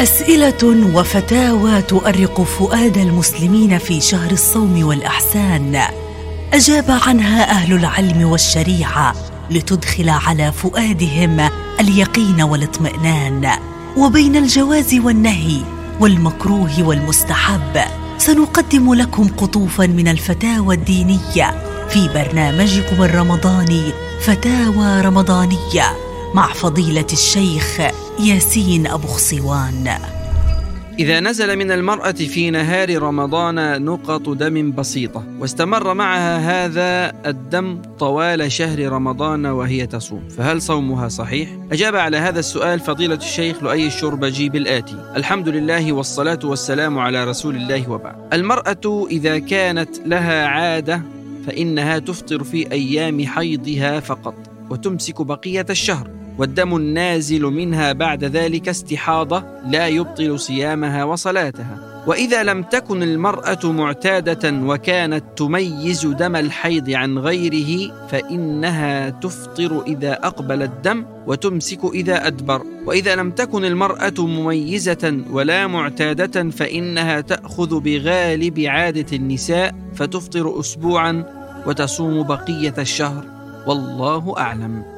أسئلة وفتاوى تؤرق فؤاد المسلمين في شهر الصوم والأحسان. أجاب عنها أهل العلم والشريعة لتدخل على فؤادهم اليقين والاطمئنان. وبين الجواز والنهي والمكروه والمستحب سنقدم لكم قطوفا من الفتاوى الدينية في برنامجكم الرمضاني فتاوى رمضانية مع فضيلة الشيخ ياسين أبو خصوان إذا نزل من المرأة في نهار رمضان نقط دم بسيطة واستمر معها هذا الدم طوال شهر رمضان وهي تصوم فهل صومها صحيح؟ أجاب على هذا السؤال فضيلة الشيخ لؤي الشربجي بالآتي. الحمد لله والصلاة والسلام على رسول الله وبعد. المرأة إذا كانت لها عادة فإنها تفطر في أيام حيضها فقط وتمسك بقية الشهر. والدم النازل منها بعد ذلك استحاضة لا يبطل صيامها وصلاتها. وإذا لم تكن المرأة معتادة وكانت تميز دم الحيض عن غيره فإنها تفطر إذا أقبل الدم وتمسك إذا أدبر. وإذا لم تكن المرأة مميزة ولا معتادة فإنها تأخذ بغالب عادة النساء فتفطر أسبوعا وتصوم بقية الشهر. والله أعلم.